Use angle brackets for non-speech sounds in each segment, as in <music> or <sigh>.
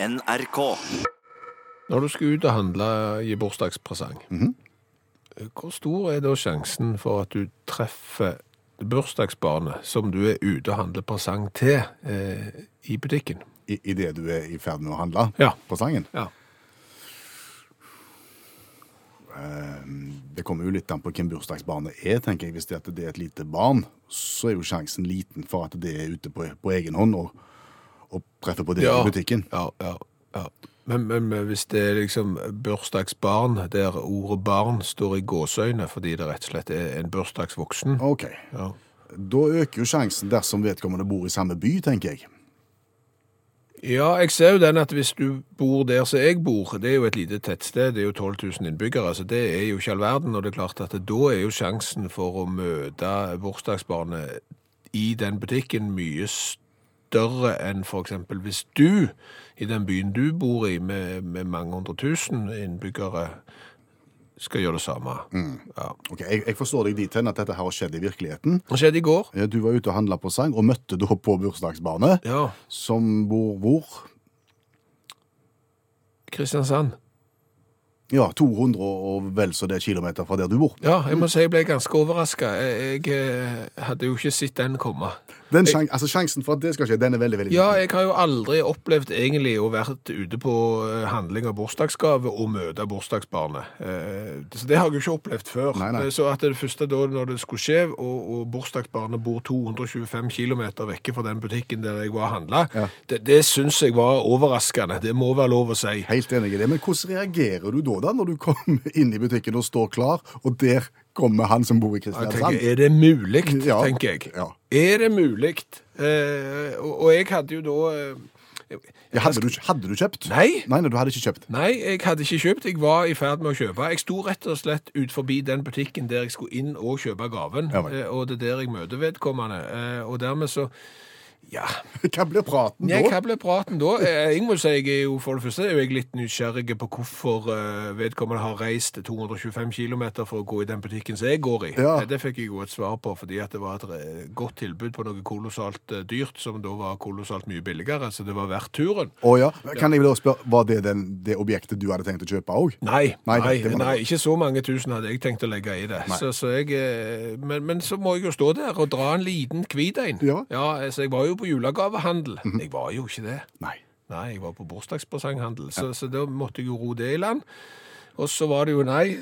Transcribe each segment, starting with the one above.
NRK. Når du skal ut og handle i bursdagspresang, hvor stor er da sjansen for at du treffer bursdagsbarnet som du er ute og handler presang til eh, i butikken? I, i det du er i ferd med å handle Ja. presangen? Ja. Det kommer jo litt an på hvem bursdagsbarnet er, tenker jeg. Hvis det, det er et lite barn, så er jo sjansen liten for at det er ute på, på egen hånd og, og treffer på det Ja. i butikken. Ja, ja, ja. Men, men, men hvis det er liksom bursdagsbarn, der ordet barn står i gåsøyne fordi det rett og slett er en bursdagsvoksen Ok. ja. Da øker jo sjansen dersom vedkommende bor i samme by, tenker jeg. Ja, jeg ser jo den at hvis du bor der som jeg bor, det er jo et lite tettsted, det er jo 12 000 innbyggere, så det er jo ikke all verden, og det er klart at da er jo sjansen for å møte bursdagsbarnet i den butikken mye større enn for eksempel hvis du, i den byen du bor i, med, med mange hundre tusen innbyggere, skal gjøre det samme. Ja. Ok, Jeg, jeg forstår deg dit hen at dette her har skjedd i virkeligheten. Det skjedde i går. Du var ute og handla på sang, og møtte da på bursdagsbarnet, Ja, som bor hvor? Kristiansand. Ja, 200 og vel så det kilometer fra der du bor. Ja, jeg må si jeg ble ganske overraska. Jeg, jeg eh, hadde jo ikke sett den komme. Den sjans, altså Sjansen for at det skal skje, den er veldig veldig Ja, jeg har jo aldri opplevd egentlig å vært ute på eh, handling av bursdagsgave og møte bursdagsbarnet. Eh, Så det har jeg jo ikke opplevd før. Nei, nei. Så at det første da, når det skulle skje, og, og bursdagsbarnet bor 225 km vekke fra den butikken der jeg var og handla, Ja. det, det syns jeg var overraskende. Det må være lov å si. Helt enig i det. Men hvordan reagerer du da, da når du kommer inn i butikken og står klar, og der kommer han som bor i Kristiansand? tenker, er det mulig, Ja. tenker jeg. Ja. Er det mulig? Eh, og, og jeg hadde jo da eh, jeg, hadde, du, hadde du kjøpt? Nei. Nei, nei, du hadde ikke kjøpt. Nei, jeg hadde ikke kjøpt. Jeg var i ferd med å kjøpe. Jeg sto rett og slett ut forbi den butikken der jeg skulle inn og kjøpe gaven. Ja. Eh, og det er der jeg møter vedkommende. Eh, og dermed så Ja. <laughs> Hva blir praten da? ja hva ble praten da? Jeg må si jeg er jo for det første er jeg litt nysgjerrig på hvorfor eh, vedkommende har reist 225 km for å gå i den butikken som jeg går i. Ja. Eh, Det fikk jeg jo et svar på, fordi at det var et eh, godt tilbud på noe kolossalt dyrt, som da var kolossalt mye billigere, så det var verdt turen. Å ja. Kan jeg vel også spørre, Var det den, det objektet du hadde tenkt å kjøpe òg? Nei, Nei, nei, det nei, ikke så mange tusen hadde jeg tenkt å legge i det. Så, så jeg, men, men så må jeg jo stå der og dra en liten hvit en. Ja. ja, altså, jeg var jo på julegavehandel. Jeg var jo ikke det. Nei. Nei, jeg var på bursdagspresanghandel, så, så da måtte jeg jo ro det i land. Og så var det jo nei,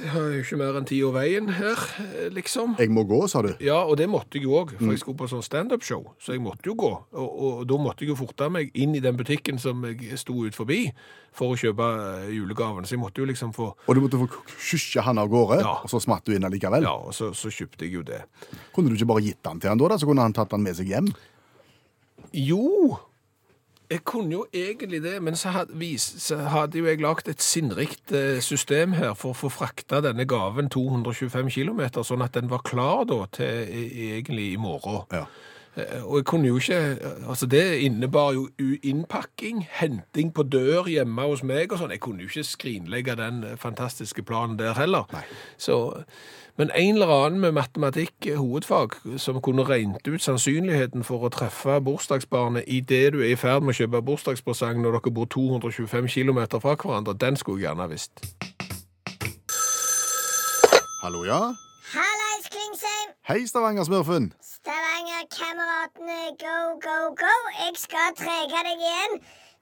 ikke mer enn ti år veien her, eh, liksom. Jeg må gå, sa du. Ja, og det måtte jeg jo òg, Mm. for jeg skulle på sånn standup-show. Så jeg måtte jo gå. Og, og da måtte jeg jo forte meg inn i den butikken som jeg sto ut forbi for å kjøpe eh, julegaven. Så jeg måtte jo liksom få Og du måtte få skysje han av gårde, Ja. og så smatt du inn allikevel. Ja, og så, så kjøpte jeg jo det. Kunne du ikke bare gitt han til han da, da, så kunne han tatt han med seg hjem? Jo, jeg kunne jo egentlig det, men så hadde, vis, så hadde jo jeg lagt et sinnrikt eh, system her for å få frakta denne gaven 225 km, sånn at den var klar da til egentlig i morgen. Ja. Eh, Og jeg kunne jo ikke, altså det innebar jo innpakking, henting på dør hjemme hos meg og sånn. Jeg kunne jo ikke skrinlegge den eh, fantastiske planen der heller. Så, men en eller annen med matematikk, eh, hovedfag, som kunne regnet ut sannsynligheten for å treffe bursdagsbarnet i det du er i ferd med å kjøpe bursdagspresang når dere bor 225 km fra hverandre, den skulle jeg gjerne ha visst. Hallo, ja? Klingsheim! Hei, Stavanger-smurfen. Stavanger-kameratene, go, go, go! Jeg skal trege deg igjen.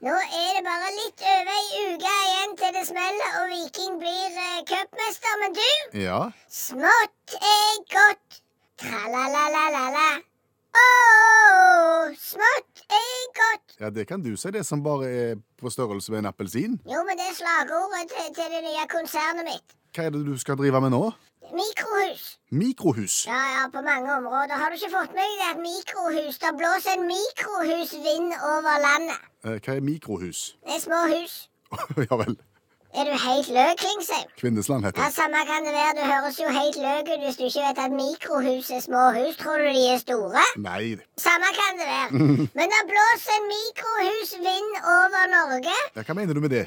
Nå er det bare litt over ei uke igjen til det smeller og Viking blir eh, cupmester. Men du, Ja. smått er godt. Tra-la-la-la-la-la. Å, smått er godt. ja, det kan du si, det som bare er på størrelse med en appelsin. Jo, men det er slagordet til, til det nye konsernet mitt. Hva er det du skal drive med nå? Mikrohus. Mikrohus. Ja, ja, på mange områder. Har du ikke fått med deg at mikrohus Det blåser en mikrohusvind over landet. Eh, Hva er mikrohus? Det er små hus. <laughs> ja vel. Er du helt løk, Klingsheim? Kvinnesland heter det. Ja. Samme kan det være. Du høres jo helt løk ut hvis du ikke vet at mikrohus er små hus. Tror du de er store? Nei. Samme kan det være. <laughs> Men det blåser en mikrohusvind over Norge. Ja, hva mener du med det?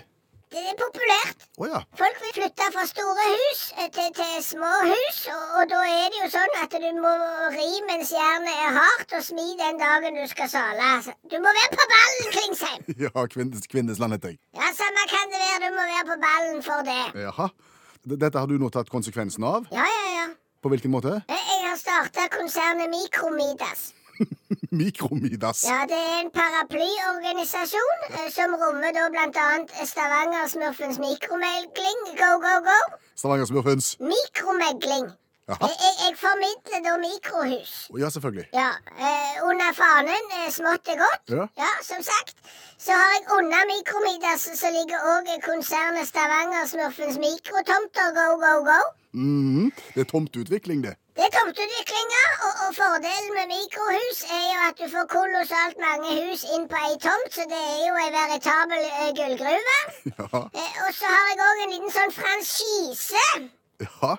Det er populært. Oh, ja. Folk vil flytte fra store hus eh, til, til små hus, og, og da er det jo sånn at du må ri mens jernet er hardt, og smi den dagen du skal sale. Du må være på ballen, Klingsheim! <laughs> Ja, Kvinnes, Kvinnesland heter jeg. Ja, samme kan det være, du må være på ballen for det. Jaha. Dette har du nå tatt konsekvensen av? Ja, ja, ja. På hvilken måte? Jeg, jeg har starta konsernet Mikromidas. <laughs> Mikromidas. Ja, det er en paraplyorganisasjon eh, som rommer da blant annet Stavanger-smurfens mikromegling. Go, go, go! Stavanger-smurfens. Mikromegling. Jeg, jeg, jeg formidler da mikrohus. Ja, selvfølgelig. Ja, eh, Under fanen eh, smått er godt. Ja. som sagt. Så har jeg under Mikromidas så ligger òg konsernet Stavanger-smurfens mikrotomter. Go, go, go. Mm, Det er tomteutvikling, det. Det er tomteutviklinger, og, og fordelen med mikrohus er jo at du får kolossalt mange hus inn på ei tomt, så det er jo ei veritabel uh, gullgruve. <laughs> Ja. Eh, og så har jeg òg en liten sånn franchise. Ja.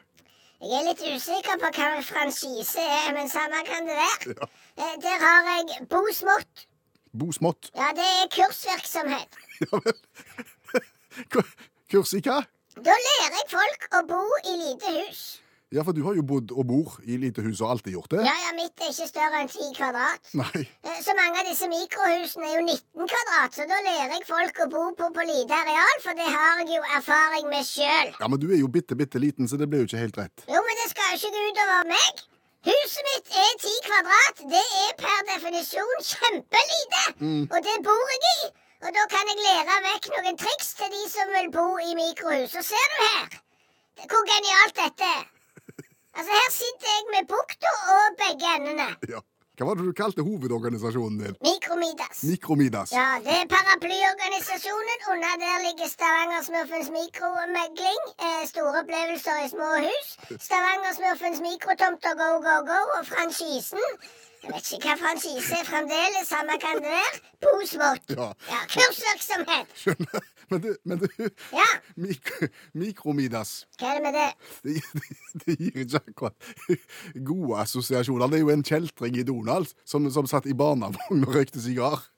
Jeg er litt usikker på hva franchise er, men samme kan det være. Eh, der har jeg Bo Smått. Bo smått. Ja, det er kursvirksomhet. <laughs> Ja vel. Kurs i hva? Da lærer jeg folk å bo i lite hus. Ja, for du har jo bodd og bor i lite hus og alltid gjort det. Ja, ja, mitt er ikke større enn 10 kvadrat. Nei. Eh, Så mange av disse mikrohusene er jo 19 kvadrat, så da lærer jeg folk å bo på på lite areal, for det har jeg jo erfaring med sjøl. Ja, men du er jo bitte, bitte liten, så det blir jo ikke helt rett. Jo, men det skal jo ikke gå utover meg. Huset mitt er ti kvadrat. Det er per definisjon kjempelite, og det bor jeg i. Og da kan jeg lære vekk noen triks til de som vil bo i mikrohus. Og ser du her hvor genialt dette er. Altså, her sitter jeg med bukta og begge endene. Ja. Hva var det du kalte hovedorganisasjonen din? Mikromidas. Mikromidas. Ja, det er paraplyorganisasjonen. Under der ligger Stavanger-smurfens mikromegling. Eh, store opplevelser i små hus. Stavanger-smurfens mikrotomter go, go, go. Og franchisen. Jeg vet ikke hva franchise er fremdeles. Samme kan det være. Posmått. Ja. Ja, kursvirksomhet. Skjønner. Men du, men du Ja, mik Mikromidas hva er det med det? det, det, det gir ikke akkurat gode assosiasjoner. Det er jo en kjeltring i Donald som, som satt i barnevogn og røykte sigar.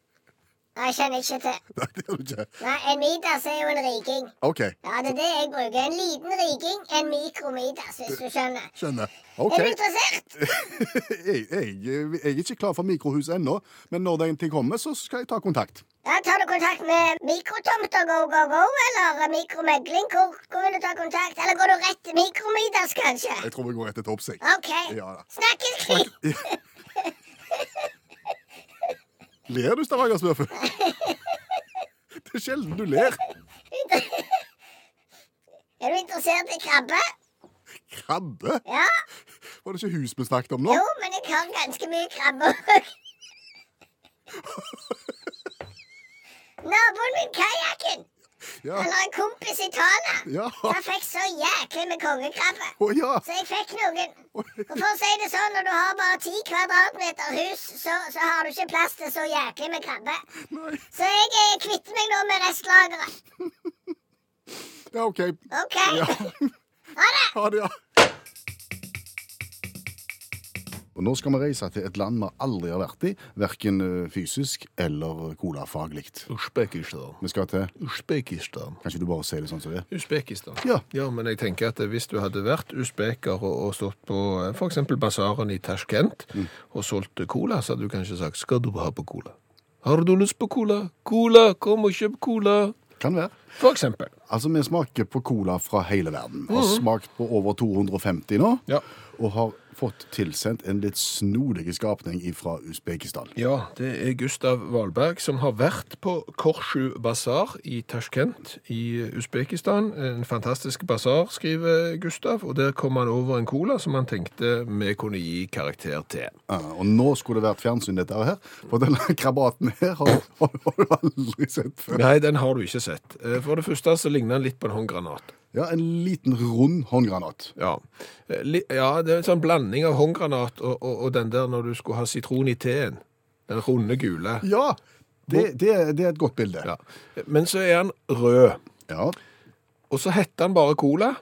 Jeg kjenner ikke til. Nei, det gjør du ikke. Nei, En midas er jo en riking. OK. Ja, det er det jeg bruker. En liten riking, en mikromidas, hvis du skjønner. Skjønner. OK. Er du interessert? <laughs> Jeg, jeg, jeg er ikke klar for mikrohus ennå, men når den tid kommer, så skal jeg ta kontakt. Ja, Tar du kontakt med mikrotomter go, go, go, eller mikromegling? Hvor, hvor vil du ta kontakt? Eller går du rett til mikromidas, kanskje? Jeg tror vi går rett til toppsig. OK. Ja da. Snakkes, Kling. <laughs> <laughs> Ler du, Stavanger-smurfen? <laughs> Det er sjelden du ler. <laughs> Er du interessert i krabbe? Krabbe? Ja. Var det ikke hus vi snakket om nå? Jo, men jeg har ganske mye krabbe. <laughs> Naboen min, kajakken. Ja. Han har en kompis i Tana. Ja. Han fikk så jæklig med kongekrabbe. Oh, ja. Så jeg fikk noen. Og for å si det sånn, når du har bare ti kvadratmeter hus, så, så har du ikke plass til så jæklig med krabbe. Nei. Så jeg eh, kvitter meg nå med restlageret. <laughs> Ja, OK. OK? Ja. Ha det! Ha det, ja. Og nå skal vi reise til et land vi aldri har vært i, verken eh, fysisk eller colafaglig. Usbekistan. Vi skal til Usbekistan. Kanskje du bare sier det sånn som det er? Usbekistan. Ja. men jeg tenker at hvis du hadde vært usbeker og, og stått på f.eks. for eksempel basaren i Tashkent og solgt cola, så hadde du kanskje sagt skal du ha på cola? Har du lyst på cola? Cola, kom og kjøp cola. Kan være. For eksempel. Altså, vi smaker på cola fra hele verden. Har smakt på over 250 nå. Ja. Og har fått tilsendt en litt snodig skapning fra Usbekistan. Ja, det er Gustav Valberg som har vært på Korsju basar i Tashkent i Usbekistan. En fantastisk basar, skriver Gustav, og der kom han over en cola som han tenkte vi kunne gi karakter til. Ja, og nå skulle det vært fjernsyn, dette her. For denne krabaten her har, har, du aldri sett før. Nei, den har du ikke sett. Eh, For det første så ligner den litt på en håndgranat. Ja, en liten rund håndgranat. Ja. Eh, ja, det er en sånn blanding av håndgranat og, og, og den der når du skulle ha sitron i teen. Den runde gule. Ja, det, det, det er et godt bilde. Ja. Men så er han rød. Ja. Og så heter han bare Cola.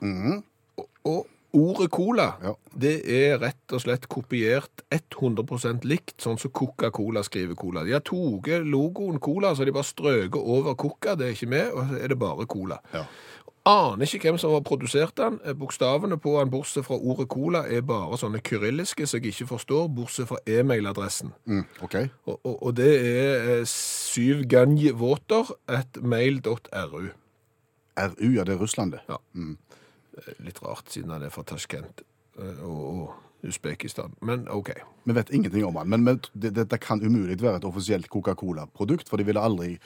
Og, og Ordet cola, Ja. det er rett og slett kopiert 100 likt, sånn som Coca-Cola skriver cola. De har tatt logoen cola, så de bare strøket over Coca, det er ikke med, og så er det bare cola. Ja. Aner ikke hvem som har produsert den. Bokstavene på den, bortsett fra ordet cola, er bare sånne kyrilliske som jeg ikke forstår, bortsett fra e-mailadressen. Mm, OK. Og, og, og det er syvganjvåter at mail.ru. RU, ja, det er Russland, det. Ja. Litt rart, siden han er fra Tashkent eh, og, og Usbekistan. Men OK. Vi vet ingenting om han, men men det, dette kan umulig være et offisielt Coca-Cola-produkt, for de ville aldri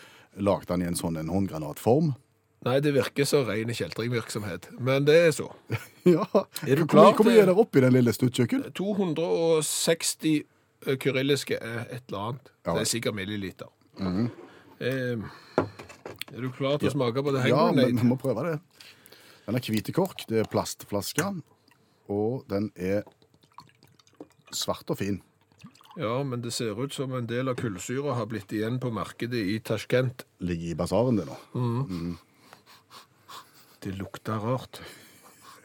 lagd den i en sånn en håndgranatform. Nei, det virker så ren kjeltringvirksomhet. Men det er så. <laughs> Ja. Er du klar Hvor mye er det oppi den lille stuttjøkken? 260 eh, kyrilliske er et eller annet. Ja. Det er sikkert milliliter. eh, er du klar til å smake på det? Ja, men vi må prøve det. Den er hvit kork, det er plastflaske, og den er svart og fin. Ja, men det ser ut som en del av kullsyra har blitt igjen på markedet i Tashkent. Ligger i basaren det nå. Det lukter rart. <laughs>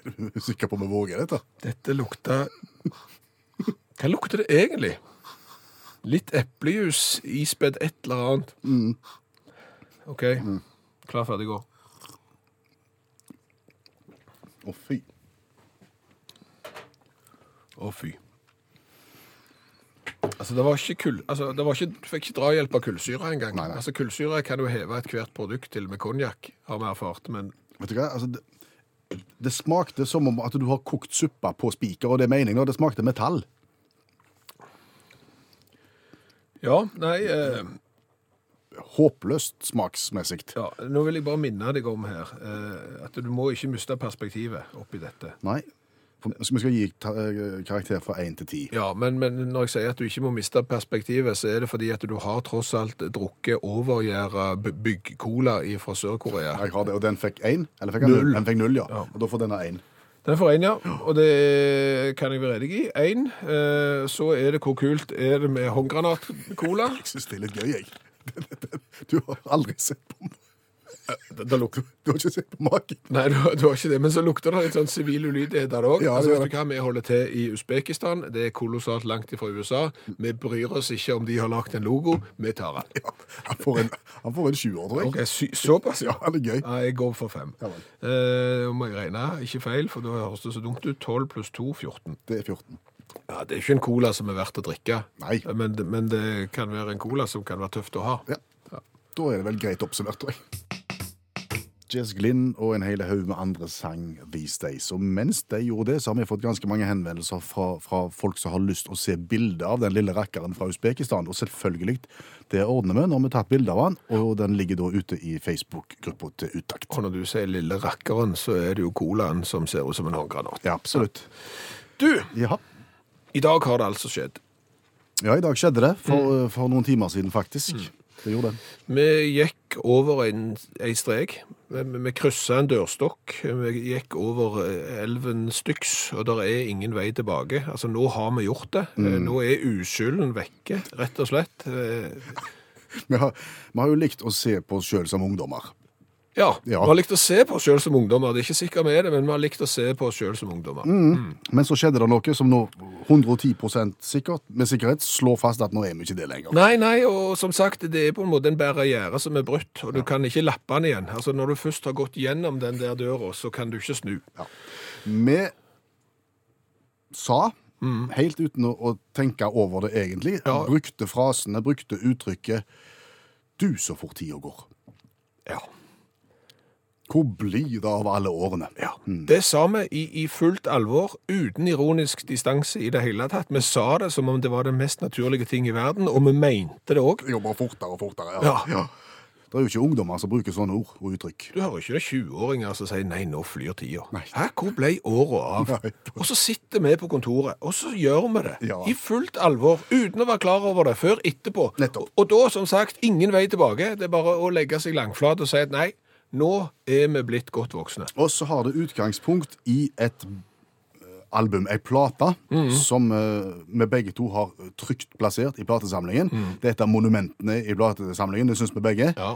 Er du sikker på om vi våger dette? Dette lukter Hva lukter det egentlig? Litt eplejus ispedd et eller annet. OK. Klar, ferdig, gå. Å, fy. Å, fy. Altså, det var ikke kull... Altså, det var ikke, du fikk ikke drahjelp av kullsyre engang. Altså, kullsyre kan jo heve ethvert produkt til med konjakk, har vi erfart, men Vet du hva? Altså, det, det smakte som om at du har kokt suppa på spiker, og det er meningen, og det smakte metall. Ja, nei eh, Håpløst smaksmessig. ja, Nå vil jeg bare minne deg om her eh, at du må ikke miste perspektivet oppi dette. Nei. Så Vi skal gi eh, karakter fra 1 til 10. Ja, men, men når jeg sier at du ikke må miste perspektivet, så er det fordi at du har tross alt drukket overgjæra bygg-cola fra Sør-Korea. Jeg har det, og den fikk 1, eller fikk Null. Den fikk 0, ja. Ja. Og da får denne 1. Den får én, ja. Og det kan jeg være enig i. Én. Så er det hvor kult er det med håndgranat-cola. <laughs> Jeg syns det er litt gøy, jeg. <laughs> Du har aldri sett på Da lukter <laughs> Du har ikke sett på maken. Nei, du, du har ikke det, men så lukter det litt sånn sivil ulydighet der òg. Ja, det altså, vet du hva, vi holder til i Usbekistan. Det er kolossalt langt ifra USA. Vi bryr oss ikke om de har lagd en logo. Vi tar den. Ja, han får en, han får en sjuer, tror jeg. Ok, sy Såpass, Ja, <laughs> det er gøy. Ja, jeg går for fem. Ja. Eh, må jeg regne? Ikke feil, for da høres det så dumt ut. 12 pluss 2, 14. Det er 14. Ja, Det er ikke en cola som er verdt å drikke, Nei. men, men det kan være en cola som kan være tøft å ha. Ja. Da er det vel greit oppsummert, tror jeg. Jess Glynn og en hel haug med andre sang These Days. Og mens de gjorde det, så har vi fått ganske mange henvendelser fra, fra folk som har lyst å se bilde av den lille rakkeren fra Usbekistan. Og selvfølgelig, det ordner vi når vi har tatt bilde av han, og den ligger da ute i Facebook-gruppa til Utakt. Og når du sier lille rakkeren, så er det jo colaen som ser ut som en håndgranat. Ja, absolutt. Du, Ja. i dag har det altså skjedd. ja, i dag skjedde det. For, for noen timer siden, faktisk. Det gjorde det. Vi gikk over en, ei strek. Vi, vi kryssa en dørstokk. Vi gikk over eh, elven Styx, og der er ingen vei tilbake. Altså, nå har vi gjort det. Mm. Nå er uskylden vekke, rett og slett. Eh, <laughs> Vi har, vi har jo likt å se på oss sjøl som ungdommer. Ja, Ja. vi har likt å se på oss sjøl som ungdommer. Det er ikke sikkert vi er det, men vi har likt å se på oss sjøl som ungdommer. Men så skjedde det noe som nå 110% sikkert, med sikkerhet slår fast at nå er vi ikke det lenger. Nei, nei, og som sagt, det er på en måte en barriere som er brutt, og du kan ikke lappe den igjen. Altså, når du først har gått gjennom den der døra, så kan du ikke snu. Vi sa, helt uten å, å tenke over det egentlig, Ja. brukte frasene, brukte uttrykket 'du så fort tida går'. Ja. Hvor blir det av alle årene? Ja, Det sa vi i, i fullt alvor, uten ironisk distanse i det hele tatt. Vi sa det som om det var den mest naturlige ting i verden, og vi mente det òg. Jobber fortere og fortere. Ja. Det er jo ikke ungdommer som bruker sånne ord og uttrykk. Du hører ikke det 20-åringer som sier 'nei, nå flyr tida'. Hæ, hvor ble åra av? Nei. Og så sitter vi på kontoret, og så gjør vi det. Ja. I fullt alvor, uten å være klar over det før etterpå. Nettopp. Og da, som sagt, ingen vei tilbake. Det er bare å legge seg langflat og si at nei, nå er vi blitt godt voksne. Og så har det utgangspunkt i et eh, album, ei plate, som eh, vi begge to har trygt plassert i platesamlingen. Det er et av monumentene i platesamlingen, det syns vi begge. Ja.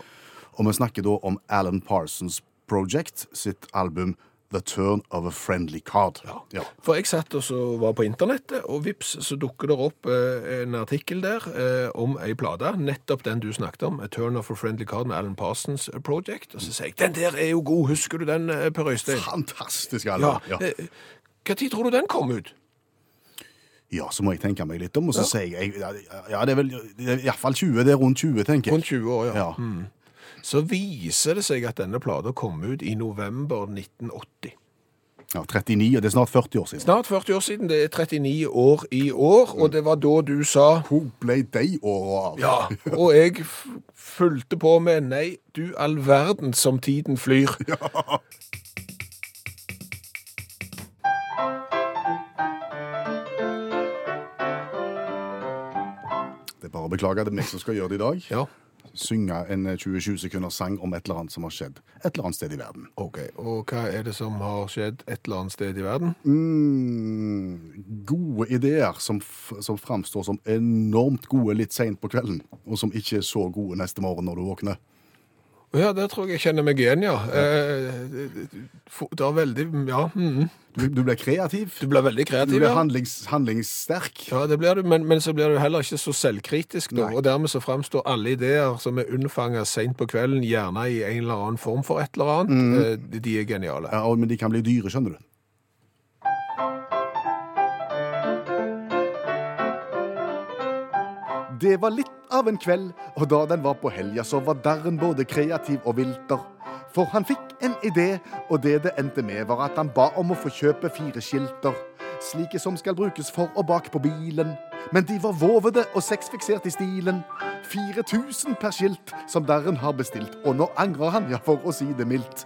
Og vi snakker da om Alan Parsons Project sitt album The turn of a friendly card. Ja. For jeg satt og var på internettet, og vips, så dukker det opp eh, en artikkel der eh, om ei plate, nettopp den du snakket om, A Turn of a Friendly Card med Alan Parsons Project. Og så sier jeg, den der er jo god, husker du den, eh, Per Øystein? Fantastisk, Ja. Allan. Ja. eh, Hva tid tror du den kom ut? ja, så må jeg tenke meg litt om, og så sier jeg ja, ja, det er vel iallfall 20. Det er rundt 20, tenker jeg. Rundt 20 år, ja. Ja. Så viser det seg at denne plata kom ut i november 1980. ja, 39, og det er snart 40 år siden. Snart 40 år siden, det er 39 år i år, og det var da du sa Hvor ble de åra av? Ja, og jeg fulgte på med Nei, du all verden som tiden flyr. <laughs> Det er bare å beklage, det er meg som skal gjøre det i dag. Ja, Synge en eh, 20-20 sekunders sang om et eller annet som har skjedd et eller annet sted i verden. ok. Og hva er det som har skjedd et eller annet sted i verden? Mm, gode ideer som, som framstår som enormt gode litt seint på kvelden, og som ikke er så gode neste morgen når du våkner. Ja, det tror jeg jeg kjenner meg igjen, ja. Eh, Det er veldig Ja, mm. Du, du blir kreativ. du blir veldig Du kreativ, ble ja. handlings, handlingssterk. Ja, det blir du, men, men så blir du heller ikke så selvkritisk, da. Nei. Og dermed så framstår alle ideer som er unnfanga seint på kvelden, gjerne i en eller annen form for et eller annet. Eh, de- De er geniale. Ja, og- men de kan bli dyre, skjønner du. Det var litt av en kveld, og da den var på helga, så var Darren både kreativ og vilter. For han fikk en idé, og det det endte med, var at han ba om å få kjøpe fire skilter. Slike som skal brukes for og bak på bilen. Men de var vovede og sexfiksert i stilen. 4000 per skilt, som Darren har bestilt. Og nå angrer han, ja, for å si det mildt.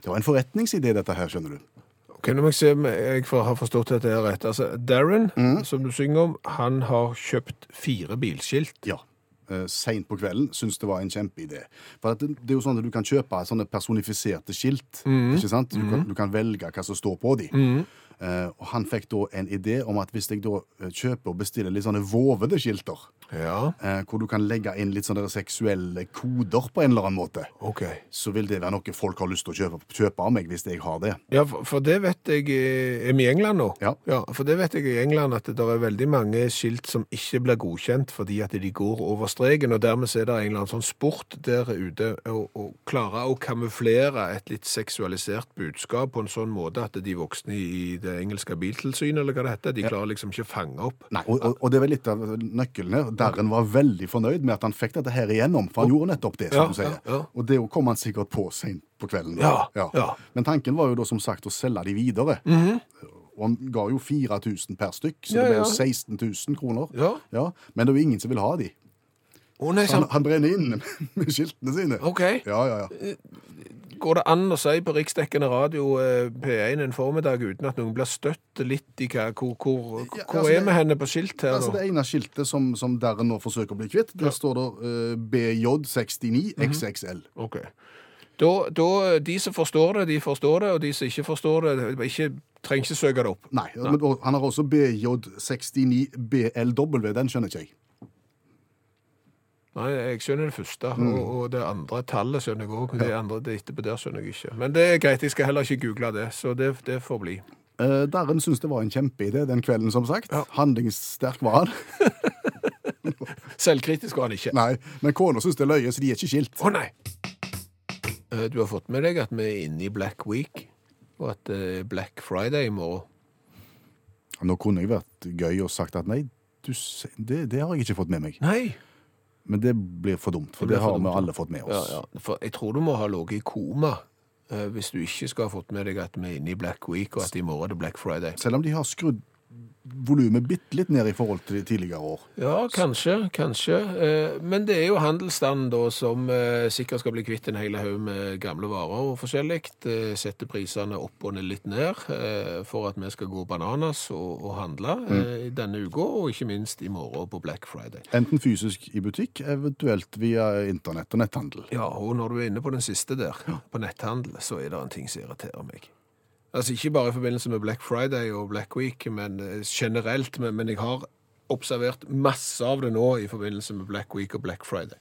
Det var en forretningsidé, dette her, skjønner du. Ok, du meg se om jeg har forstått dette her rett. Altså, Darren, som du synger om, han har kjøpt fire bilskilt. Ja. Uh, Seint på kvelden syns det var en kjempeidé. For at det, det er jo sånn at Du kan kjøpe sånne personifiserte skilt. ikke sant? Du, kan, du kan velge hva som står på dem. Eh, og Han fikk da en idé om at hvis jeg da eh, kjøper og bestiller litt sånne vovede skilter, Ja, eh, hvor du kan legge inn litt sånne seksuelle koder på en eller annen måte, okay. så vil det være noe folk har lyst til å kjøpe, kjøpe av meg hvis jeg har det. Ja, for, det vet jeg Er vi i England nå? Ja. For det vet jeg i England at det er veldig mange skilt som ikke blir godkjent fordi at de går over streken, og dermed er det en eller annen sånn sport der ute å, å klare å kamuflere et litt seksualisert budskap på en sånn måte at de voksne i det engelske biltilsynet, eller hva det heter, de klarer liksom ikke å fange opp. Nei, og, og, og det var litt av nøkkelen her. Darren var veldig fornøyd med at han fikk dette her igjennom, for han gjorde nettopp det, som Ja, du sier. ja, ja. Og det kom han sikkert på seint på kvelden. Ja, ja. Men tanken var jo da som sagt å selge de videre. Og han ga jo 4000 per stykk, så Ja, det ble ja. jo 16 000 kroner. Ja. Men det er jo ingen som vil ha de. Å nei, Så han, han brenner inn <laughs> med skiltene sine. OK. Ja, ja, ja. Går det an å si på riksdekkende radio eh, P1 en formiddag uten at noen blir støtt litt i hva Hvor, hvor, Ja, altså, er vi henne på skilt her Altså nå? Det ene skiltet som, som Darren nå forsøker å bli kvitt, der står det uh, BJ69 Mhm. XXL. Ok. Da, da, de som forstår det, de forstår det, og de som ikke forstår det, ikke, trenger ikke søke det opp. Nei, og han har også BJ69 BLW. Den skjønner ikke jeg. Nei, jeg skjønner det første, Mm. og, og det andre tallet skjønner jeg også. Det andre det etterpå der skjønner jeg ikke. Men det er greit, jeg skal heller ikke google det, så det, det får bli. Eh, Darren syntes det var en kjempeidé den kvelden, som sagt. Ja. Handlingssterk var han. <laughs> Selvkritisk var han ikke. Nei, Men kona syns det er løye, så de er ikke skilt. Å nei! Eh, Du har fått med deg at vi er inne i Black Week, og at det er Black Friday i morgen. Nå kunne jeg vært gøy og sagt at nei, du, det, det har jeg ikke fått med meg. Nei! Men det blir for dumt, for Det det, har dumt, vi alle fått med oss. ja. ja. For jeg tror du må ha ligget i koma eh, hvis du ikke skal ha fått med deg at vi er inne i Black Week, og at i morgen er det Black Friday. Selv om de har skrudd volumet bitte litt ned i forhold til de tidligere år. Ja, kanskje, kanskje. Eh, Men det er jo handelsstanden da som eh, sikkert skal bli kvitt en hel haug med gamle varer og forskjellig. Eh, Sette prisene opp og ned litt ned for at vi skal gå bananas og, og handle mm. i denne uka, og ikke minst i morgen på Black Friday. Enten fysisk i butikk, eventuelt via internett og netthandel. Ja, og når du er inne på den siste der, på netthandel, så er det en ting som irriterer meg. Altså ikke bare i forbindelse med Black Friday og Black Week, men eh, generelt. Men, men jeg har observert masse av det nå i forbindelse med Black Week og Black Friday.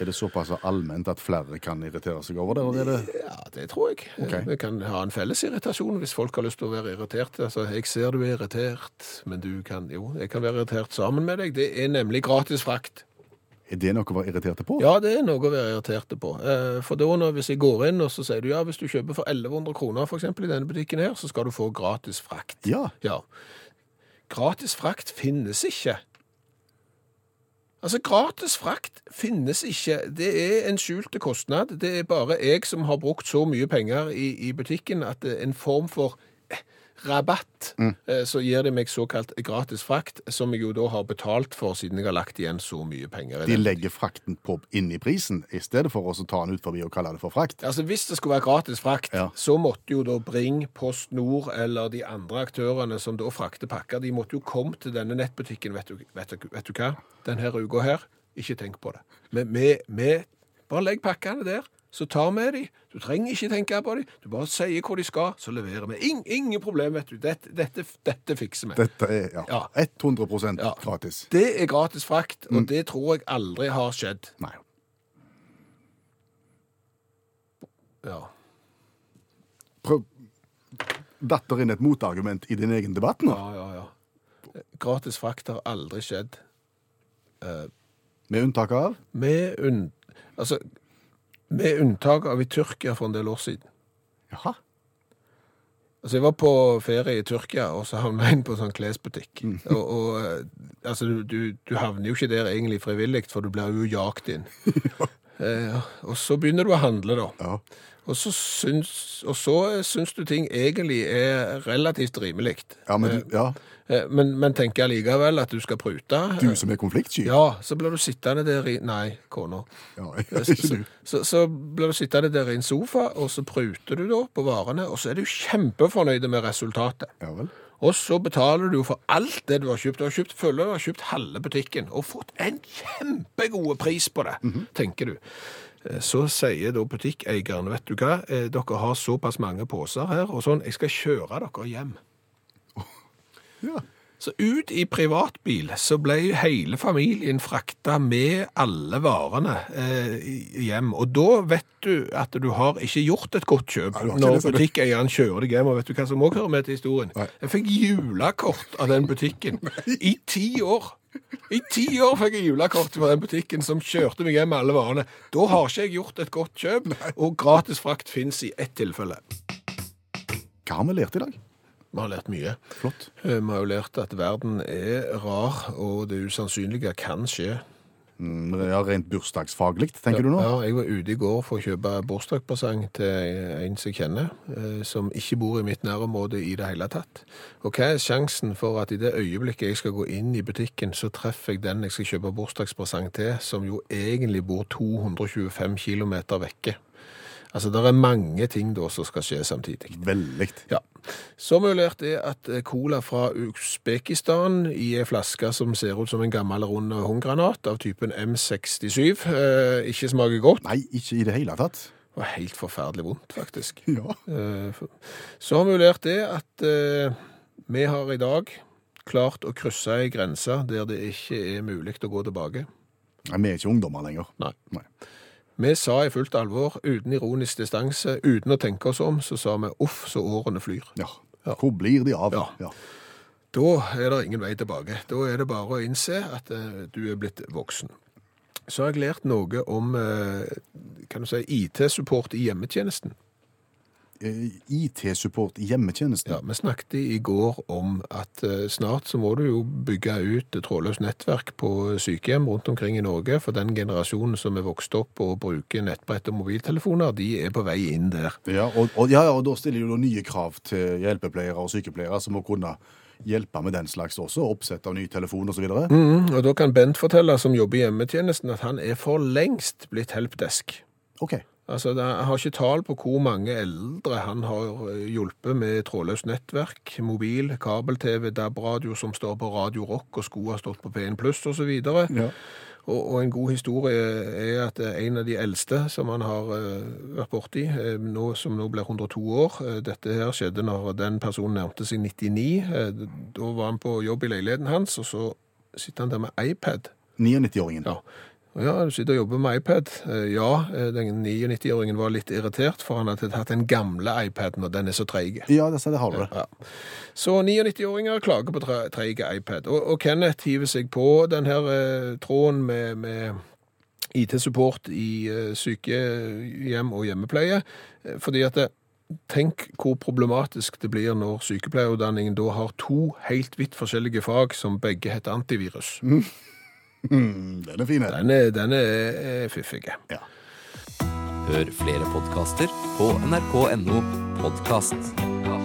Er det såpass allment at flere kan irritere seg over det? eller er det... Ja, det tror jeg. Okay. Vi kan ha en felles irritasjon hvis folk har lyst til å være irritert. Altså, jeg ser du er irritert, men du kan Jo, jeg kan være irritert sammen med deg. Det er nemlig gratis frakt. Er det noe å være irriterte på? Ja, det er noe å være irriterte på. Eh, For da når, hvis jeg går inn og så sier du ja, hvis du kjøper for 1100 kroner for eksempel i denne butikken her, så skal du få gratis frakt. Ja. Ja. Gratis frakt finnes ikke. Altså, gratis frakt finnes ikke. Det er en skjulte kostnad. Det er bare jeg som har brukt så mye penger i, i butikken at en form for rabatt, mm. så gir de meg såkalt gratis frakt, som jeg jo da har betalt for siden jeg har lagt igjen så mye penger. De legger frakten på inn i prisen, i stedet for å ta den ut forbi og kalle det for frakt. Altså Hvis det skulle være gratis frakt, Ja. så måtte jo da Bring, Post Nord eller de andre aktørene som da frakter pakker, de måtte jo komme til denne nettbutikken. Vet du, vet du, vet du hva? Denne uka her, ikke tenk på det. Men vi, vi Bare legg pakkene der, så tar vi de. Du trenger ikke tenke på de. Du bare sier hvor de skal, så leverer vi. In ingen problem, vet du. Dette, dette, dette fikser vi. Dette er ja, Ja. 100 Ja. gratis. Det er gratis frakt, og det tror jeg aldri har skjedd. Nei. Ja. Prøv Datter inn et motargument i din egen debatt nå, Ja, ja, ja. Gratis frakt har aldri skjedd. med unntak av Med, unn, altså, med unntak av i Tyrkia for en del år siden. Jaha. Altså, Jeg var på ferie i Tyrkia, og så havna jeg inn på en sånn klesbutikk. <laughs> Og, og eh, altså, du, du, du havner jo ikke der egentlig frivillig, for du blir jo jagt inn. <laughs> Eh, og så begynner du å handle, da. Ja. Og så syns, og så syns du ting egentlig er relativt rimelig. Ja, men, du- ja, Eh, Men, men tenker allikevel at du skal prute. du som er konfliktsky. Ja, så blir du sittende der i Nei, kona. Ja, <laughs> Så, så, så, så blir du sittende der i en sofa, og så pruter du da på varene, og så er du kjempefornøyd med resultatet. Ja vel. Og så betaler du for alt det du har kjøpt. Du har kjøpt, føler du har kjøpt halve butikken, og fått en kjempegod pris på det, tenker du. Eh, Så sier da butikkeieren, vet du hva, eh, dere har såpass mange poser her, og sånn, jeg skal kjøre dere hjem. Ja. Så ut i privatbil så ble hele familien frakta med alle varene eh, hjem. Og da vet du at du har ikke gjort et godt kjøp Nei, når butikkeieren kjører deg hjem. Og vet du hva som også hører med til historien? Nei. Jeg fikk julekort av den butikken i ti år. I ti år fikk jeg julekort fra den butikken som kjørte meg hjem med alle varene. Da har ikke jeg gjort et godt kjøp, og gratis frakt fins i ett tilfelle. Hva har vi lært i dag? Vi har lært mye. Flott. Eh, Vi har jo lært at verden er rar, og det usannsynlige kan skje. Mm, ja, Rent bursdagsfaglig, tenker du nå? Ja, jeg var ute i går for å kjøpe bursdagspresang til en som jeg kjenner, eh, som ikke bor i mitt nærområde i det hele tatt. Og hva er sjansen for at i det øyeblikket jeg skal gå inn i butikken, så treffer jeg den jeg skal kjøpe bursdagspresang til, som jo egentlig bor 225 kilometer vekke? Altså, det er mange ting da som skal skje samtidig. Veldig. Ja. Så mulig vi lært det at eh, cola fra Usbekistan i en flaske som ser ut som en gammel rund håndgranat av typen M67 eh, ikke smaker godt. Nei, ikke i det hele tatt. Det var helt forferdelig vondt, faktisk. <laughs> Ja. Eh, Så har vi lært det at eh, vi har i dag klart å krysse ei grense der det ikke er mulig å gå tilbake. Nei, Vi er ikke ungdommer lenger. Nei. Nei. Vi sa i fullt alvor, uten ironisk distanse, uten å tenke oss om, så sa vi uff, så årene flyr. Ja. Ja. Hvor blir de av? Ja. Da er det ingen vei tilbake. Da er det bare å innse at uh, du er blitt voksen. Så har jeg lært noe om uh, kan du si, IT-support i hjemmetjenesten. Eh, IT-support i hjemmetjenesten. Ja, Vi snakket i går om at eh, snart så må du jo bygge ut trådløst nettverk på sykehjem rundt omkring i Norge, for den generasjonen som er vokst opp og bruker nettbrett og mobiltelefoner, de er på vei inn der. Ja, og, og, ja, og da stiller jo nye krav til hjelpepleiere og sykepleiere som må kunne hjelpe med den slags også, oppsett av ny telefon videre. Mm, og da kan Bent fortelle, som jobber i hjemmetjenesten, at han er for lengst blitt helpdesk. Ok. Altså, Jeg har ikke tall på hvor mange eldre han har eh, hjulpet med trådløst nettverk, mobil, kabel-TV, DAB-radio som står på Radio Rock, og sko har stått på P1 Pluss osv. Ja. Og, og en god historie er at eh, en av de eldste som han har eh, vært borti, nå, som nå blir 102 år Dette her skjedde når den personen nærmte seg 99. eh, Da var han på jobb i leiligheten hans, og så sitter han der med iPad. 99-åringen. Ja. Ja, du sitter og jobber med iPad. Eh, Ja, eh, den 99-åringen var litt irritert, for han hadde tatt den gamle iPaden, og den er så treig. Ja, det, har du. Ja. Så 99-åringer klager på tre- treig iPad. Og, og Kenneth hiver seg på den her eh, tråden med, med IT-support i eh, sykehjem og hjemmepleie, fordi at det, Tenk hvor problematisk det blir når sykepleierutdanningen da har to helt vidt forskjellige fag som begge heter antivirus. Mm, den er fin. Den er, den er eh, fiffig. Ja. Hør flere podkaster på nrk.no podkast.